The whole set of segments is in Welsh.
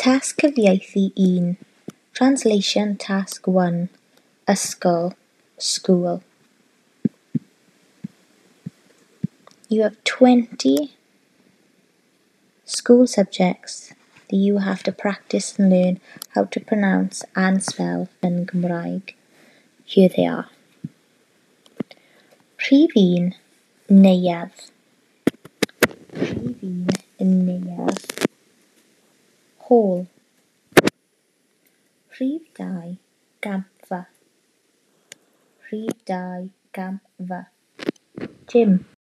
Tasg Cyfieithu un Translation Task 1 Ysgol School You have 20 school subjects that you have to practice and learn how to pronounce and spell in Gymraeg. Here they are. Rhif 1 Neuadd dau gampfa. Rhif dau gampfa. Pum.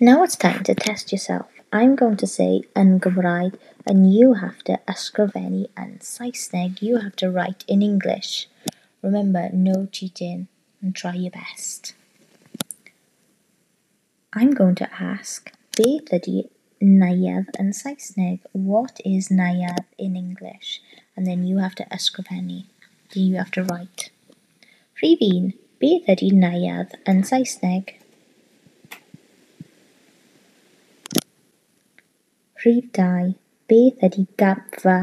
Now it's time to test yourself. I'm going to say yn Gymraeg and you have to ysgrifennu yn Saesneg. You have to write in English. Remember, no cheating and try your best. I'm going to ask, beth ydy neuadd yn? What is neuadd in English? And then you have to ysgrifennu. Then you have to write. Rhif 1. Beth ydy neuadd? Rhif dau. Beth ydy gapfa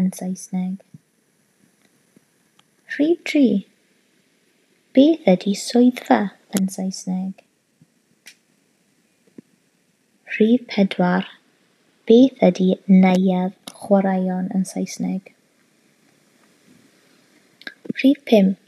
yn Saesneg? Rhif tri. Beth ydy swyddfa yn Saesneg? Rhif pedwar. Beth ydy neuadd chwaraeon yn Saesneg? Rhif pump.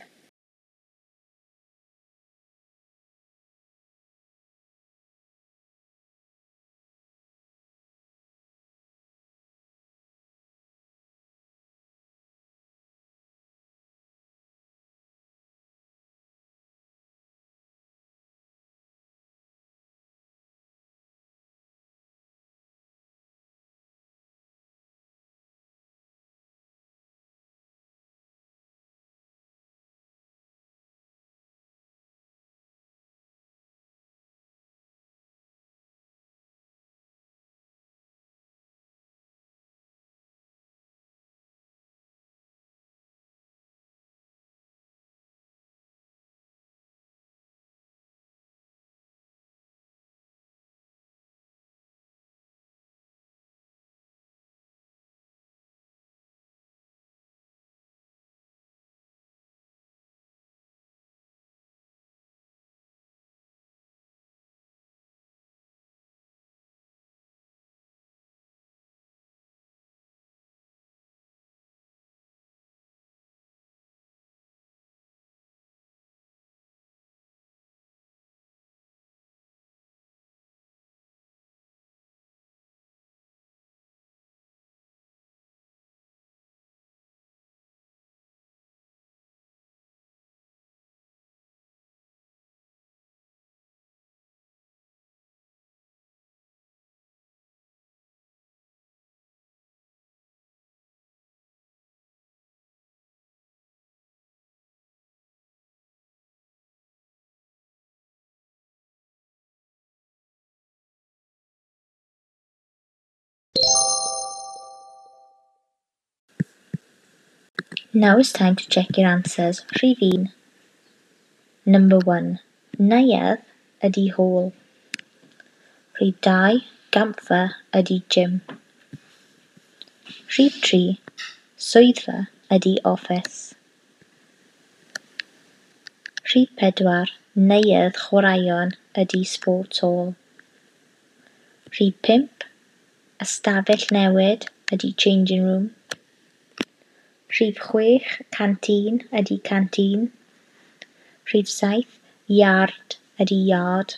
Now it's time to check your answers. Rhif Number 1. Neuedd ydy hôl. Rhif 2. Gampfa ydy gym. Rhif 3. Swyddfa ydy office. Rhif 4. Neuedd chwaraeon ydy sports hall. Rhif 5. Ystafell newid ydy changing room. Rhif chwech, canteen ydy canteen. Rhif saith, yard ydy yard.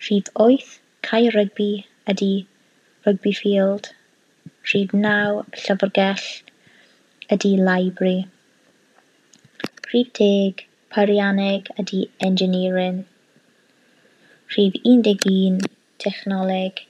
Rhif wyth, cae rygbi ydy rygbi field. Rhif naw, llyfrgell ydy library. Rhif deg, peirianneg ydy engineering. Rhif undeg un, technoleg.